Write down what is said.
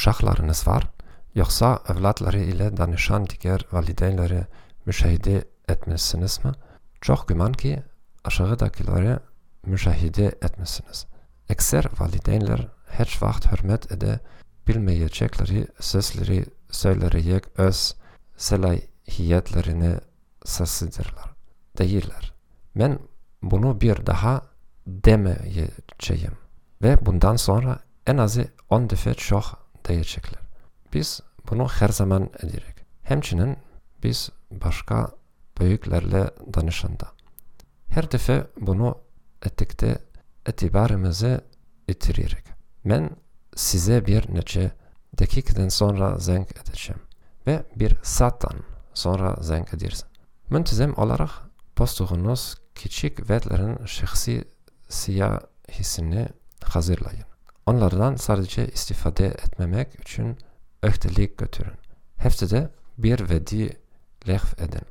uşaklarınız var? Yoksa evlatları ile danışan diğer valideynleri müşahede etmişsiniz mi? Çok güman ki aşağıdakileri müşahede etmişsiniz. Ekser valideynler hiç vakit hürmet ede bilmeyecekleri sözleri söyleyerek öz selahiyetlerini sasıdırlar. Değiller. Ben bunu bir daha demeyeceğim. Ve bundan sonra en azı 10 defa çok diyecekler. Biz bunu her zaman ederek. Hemçinin biz başka büyüklerle danışanda. Her defa bunu ettikte itibarımızı yitirerek. Ben size bir neçe dakikadan sonra zenk edeceğim ve bir saatten sonra zenk edersin. Müntizem olarak postuğunuz küçük vetlerin şahsi siyahisini hazırlayın. Onlardan sadece istifade etmemek için öhtelik götürün. Haftada bir vedi lehv edin.